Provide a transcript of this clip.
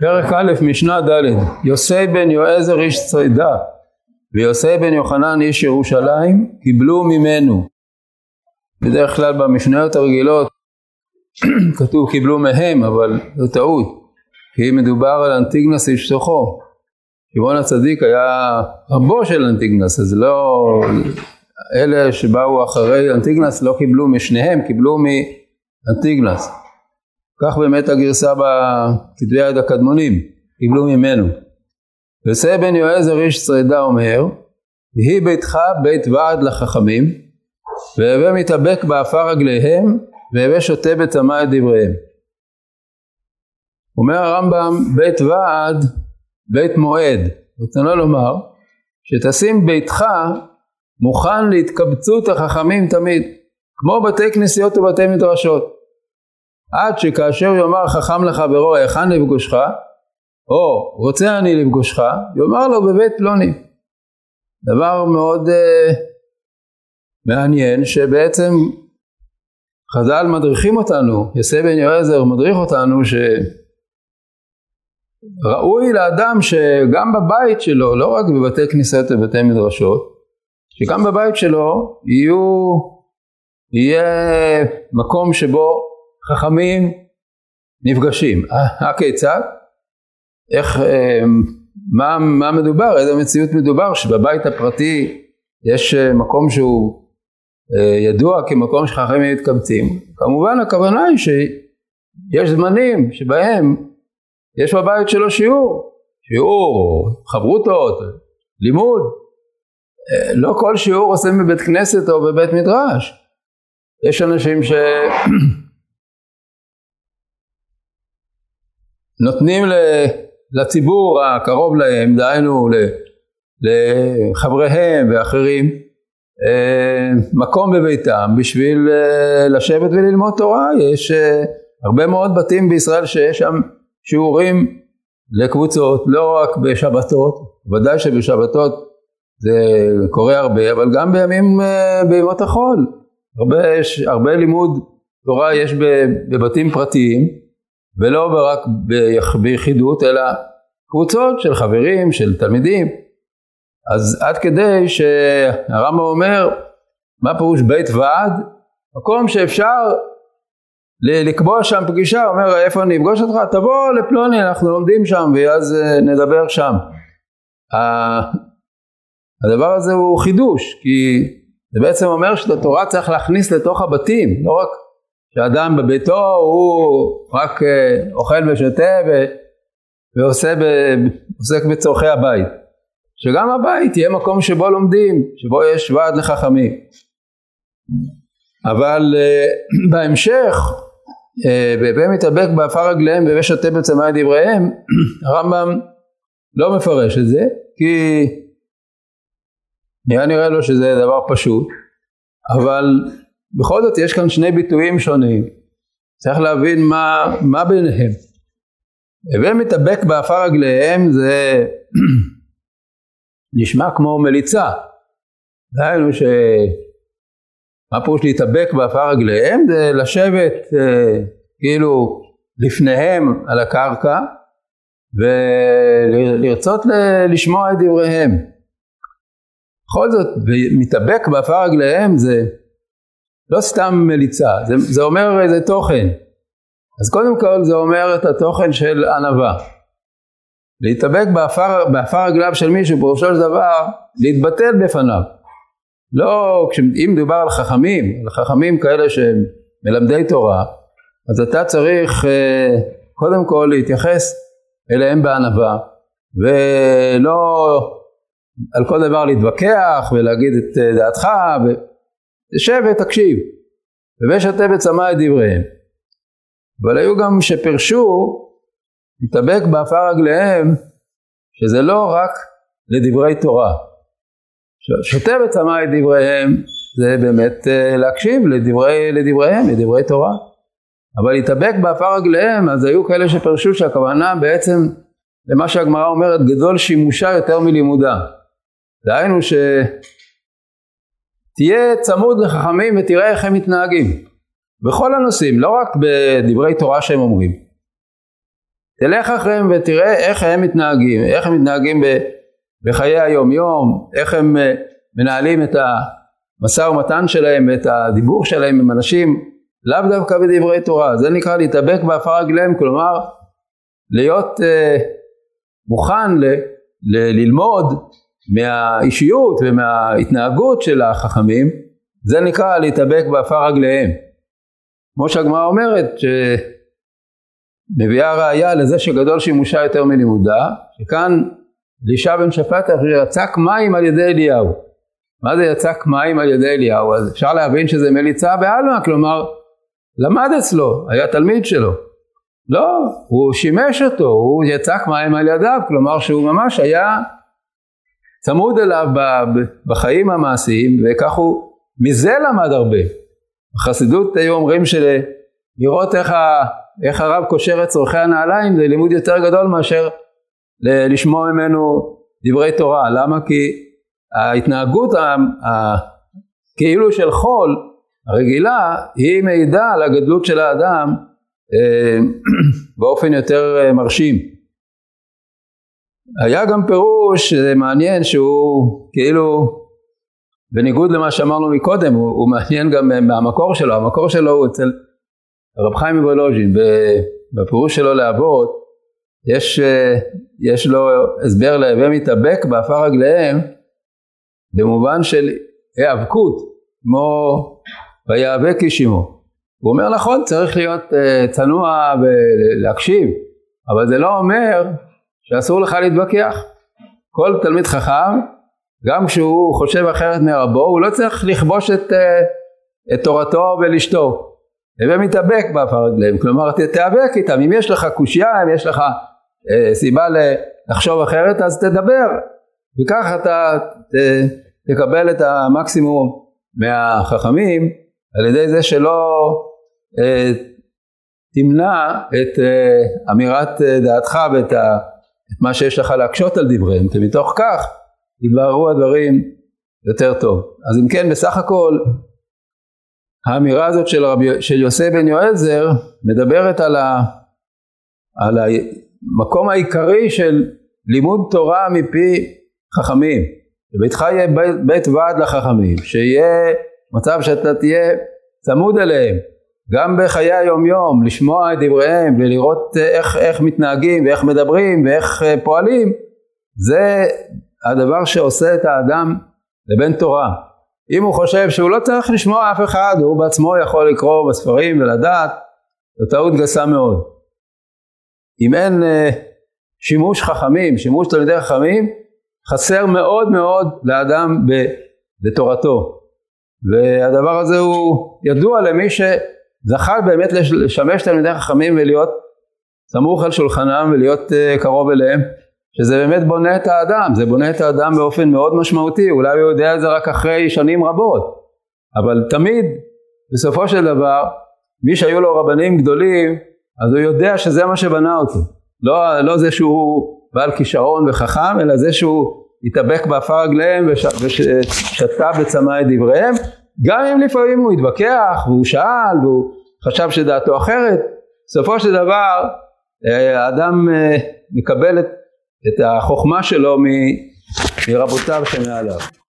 פרק א', משנה ד', יוסי בן יועזר איש ציידה ויוסי בן יוחנן איש ירושלים קיבלו ממנו. בדרך כלל במשניות הרגילות כתוב קיבלו מהם, אבל זו טעות, כי מדובר על אנטיגנס איש תוכו. שמעון הצדיק היה רבו של אנטיגנס, אז לא, אלה שבאו אחרי אנטיגנס לא קיבלו משניהם, קיבלו מאנטיגנס. כך באמת הגרסה בכתבי היד הקדמונים, קיבלו ממנו. יוסה בן יועזר איש צרידה אומר, יהי ביתך בית ועד לחכמים, והווה מתאבק באפר רגליהם, והווה שותה בצמא את דבריהם. אומר הרמב"ם, בית ועד, בית מועד. רצונו לומר, שתשים ביתך מוכן להתקבצות החכמים תמיד, כמו בתי כנסיות ובתי מדרשות. עד שכאשר יאמר חכם לחברו היכן לפגושך, או רוצה אני לפגושך, יאמר לו בבית פלוני. דבר מאוד uh, מעניין שבעצם חז"ל מדריכים אותנו, יסי בן יועזר מדריך אותנו שראוי לאדם שגם בבית שלו, לא רק בבתי כניסות ובתי מדרשות, שגם בבית שלו יהיו, יהיה מקום שבו חכמים נפגשים. הכיצד? איך, אה, מה, מה מדובר? איזה מציאות מדובר? שבבית הפרטי יש אה, מקום שהוא אה, ידוע כמקום שחכמים מתקבצים. כמובן הכוונה היא שיש זמנים שבהם יש בבית שלו שיעור, שיעור, חברותות, לימוד. לא כל שיעור עושים בבית כנסת או בבית מדרש. יש אנשים ש... נותנים לציבור הקרוב להם, דהיינו לחבריהם ואחרים, אה, מקום בביתם בשביל אה, לשבת וללמוד תורה. יש אה, הרבה מאוד בתים בישראל שיש שם שיעורים לקבוצות, לא רק בשבתות, ודאי שבשבתות זה קורה הרבה, אבל גם בימים, בימות החול. הרבה, הרבה לימוד תורה יש בבתים פרטיים, ולא רק ביחידות אלא קבוצות של חברים, של תלמידים. אז עד כדי שהרמב"ם אומר, מה פירוש בית ועד? מקום שאפשר לקבוע שם פגישה, אומר איפה אני אפגוש אותך? תבוא לפלוני, אנחנו לומדים שם ואז אה, נדבר שם. הדבר הזה הוא חידוש, כי זה בעצם אומר שאת התורה צריך להכניס לתוך הבתים, לא רק שאדם בביתו הוא רק אה, אוכל ושותה ועושה ב, עוסק בצורכי הבית. שגם הבית יהיה מקום שבו לומדים, שבו יש ועד לחכמים. אבל uh, בהמשך, uh, מתאבק באפר רגליהם והווה שותה בצמא דבריהם, הרמב"ם לא מפרש את זה, כי נראה נראה לו שזה דבר פשוט, אבל בכל זאת יש כאן שני ביטויים שונים, צריך להבין מה, מה ביניהם. הווה מתאבק באפר רגליהם זה נשמע כמו מליצה. דהיינו ש... מה פירוש להתאבק באפר רגליהם? זה לשבת אה, כאילו לפניהם על הקרקע ולרצות ל- לשמוע את דבריהם. בכל זאת, מתאבק באפר רגליהם זה לא סתם מליצה, זה, זה אומר איזה תוכן. אז קודם כל זה אומר את התוכן של ענווה. להתאבק בעפר, בעפר רגליו של מישהו, פירושו של דבר, להתבטל בפניו. לא, אם מדובר על חכמים, על חכמים כאלה שהם מלמדי תורה, אז אתה צריך אה, קודם כל להתייחס אליהם בענווה, ולא על כל דבר להתווכח ולהגיד את אה, דעתך, תשב ותקשיב, ושתה בצמא את דבריהם. אבל היו גם שפירשו להתאבק בעפר רגליהם, שזה לא רק לדברי תורה. שותה בצמא את דבריהם, זה באמת אה, להקשיב לדברי, לדבריהם, לדברי תורה. אבל להתאבק בעפר רגליהם, אז היו כאלה שפירשו שהכוונה בעצם למה שהגמרא אומרת, גדול שימושה יותר מלימודה. דהיינו ש... תהיה צמוד לחכמים ותראה איך הם מתנהגים. בכל הנושאים, לא רק בדברי תורה שהם אומרים. תלך אחריהם ותראה איך הם מתנהגים, איך הם מתנהגים בחיי היום יום, איך הם אה, מנהלים את המשא ומתן שלהם, את הדיבור שלהם עם אנשים, לאו דווקא בדברי תורה, זה נקרא להתאבק בעפר רגליהם, כלומר להיות אה, מוכן ל, ל, ללמוד מהאישיות ומההתנהגות של החכמים, זה נקרא להתאבק בעפר רגליהם. כמו שהגמרא אומרת, שמביאה ראיה לזה שגדול שימושה יותר מלימודה, שכאן אלישע בן שפט יצק מים על ידי אליהו. מה זה יצק מים על ידי אליהו? אז אפשר להבין שזה מליצה בעלמא, כלומר למד אצלו, היה תלמיד שלו. לא, הוא שימש אותו, הוא יצק מים על ידיו, כלומר שהוא ממש היה צמוד אליו בחיים המעשיים, וכך הוא מזה למד הרבה. בחסידות היו אומרים שלראות איך, ה, איך הרב קושר את צורכי הנעליים זה לימוד יותר גדול מאשר לשמוע ממנו דברי תורה. למה? כי ההתנהגות ה, ה, כאילו של חול הרגילה היא מעידה על הגדלות של האדם אה, באופן יותר אה, מרשים. היה גם פירוש מעניין שהוא כאילו בניגוד למה שאמרנו מקודם הוא, הוא מעניין גם מהמקור שלו, המקור שלו הוא אצל הרב חיים מוולוז'ין בפירוש שלו לאבות יש, אה, יש לו הסבר להווה מתאבק בעפר רגליהם במובן של היאבקות כמו ויאבק איש עמו. הוא אומר נכון צריך להיות אה, צנוע ולהקשיב אבל זה לא אומר שאסור לך להתווכח. כל תלמיד חכם גם כשהוא חושב אחרת מרבו הוא לא צריך לכבוש את, אה, את תורתו ולשתוק. הווה מתאבק בעפר רגליהם. כלומר תיאבק איתם. אם יש לך קושייה אם יש לך אה, סיבה לחשוב אחרת אז תדבר. וכך אתה ת, תקבל את המקסימום מהחכמים על ידי זה שלא אה, תמנע את אה, אמירת אה, דעתך ואת ה, את מה שיש לך להקשות על דבריהם, כי מתוך כך יתבררו הדברים יותר טוב. אז אם כן, בסך הכל, האמירה הזאת של, רבי, של יוסף בן יועזר מדברת על, ה, על המקום העיקרי של לימוד תורה מפי חכמים. שביתך יהיה בית, בית ועד לחכמים, שיהיה מצב שאתה תהיה צמוד אליהם, גם בחיי היום יום, לשמוע את דבריהם ולראות איך, איך מתנהגים ואיך מדברים ואיך אה, פועלים, זה הדבר שעושה את האדם לבן תורה. אם הוא חושב שהוא לא צריך לשמוע אף אחד, הוא בעצמו יכול לקרוא בספרים ולדעת, זו טעות גסה מאוד. אם אין uh, שימוש חכמים, שימוש תלמידי חכמים, חסר מאוד מאוד לאדם בתורתו. והדבר הזה הוא ידוע למי שזכה באמת לשמש תלמידי חכמים ולהיות סמוך על שולחנם ולהיות uh, קרוב אליהם, שזה באמת בונה את האדם, זה בונה את האדם באופן מאוד משמעותי, אולי הוא יודע את זה רק אחרי שנים רבות, אבל תמיד בסופו של דבר מי שהיו לו רבנים גדולים אז הוא יודע שזה מה שבנה אותו, לא, לא זה שהוא בעל כישרון וחכם אלא זה שהוא התאבק בעפר רגליהם ושתה בצמא את דבריהם, גם אם לפעמים הוא התווכח והוא שאל והוא חשב שדעתו אחרת, בסופו של דבר אה, האדם אה, מקבל את, החוכמה שלו מרבותיו שמעליו.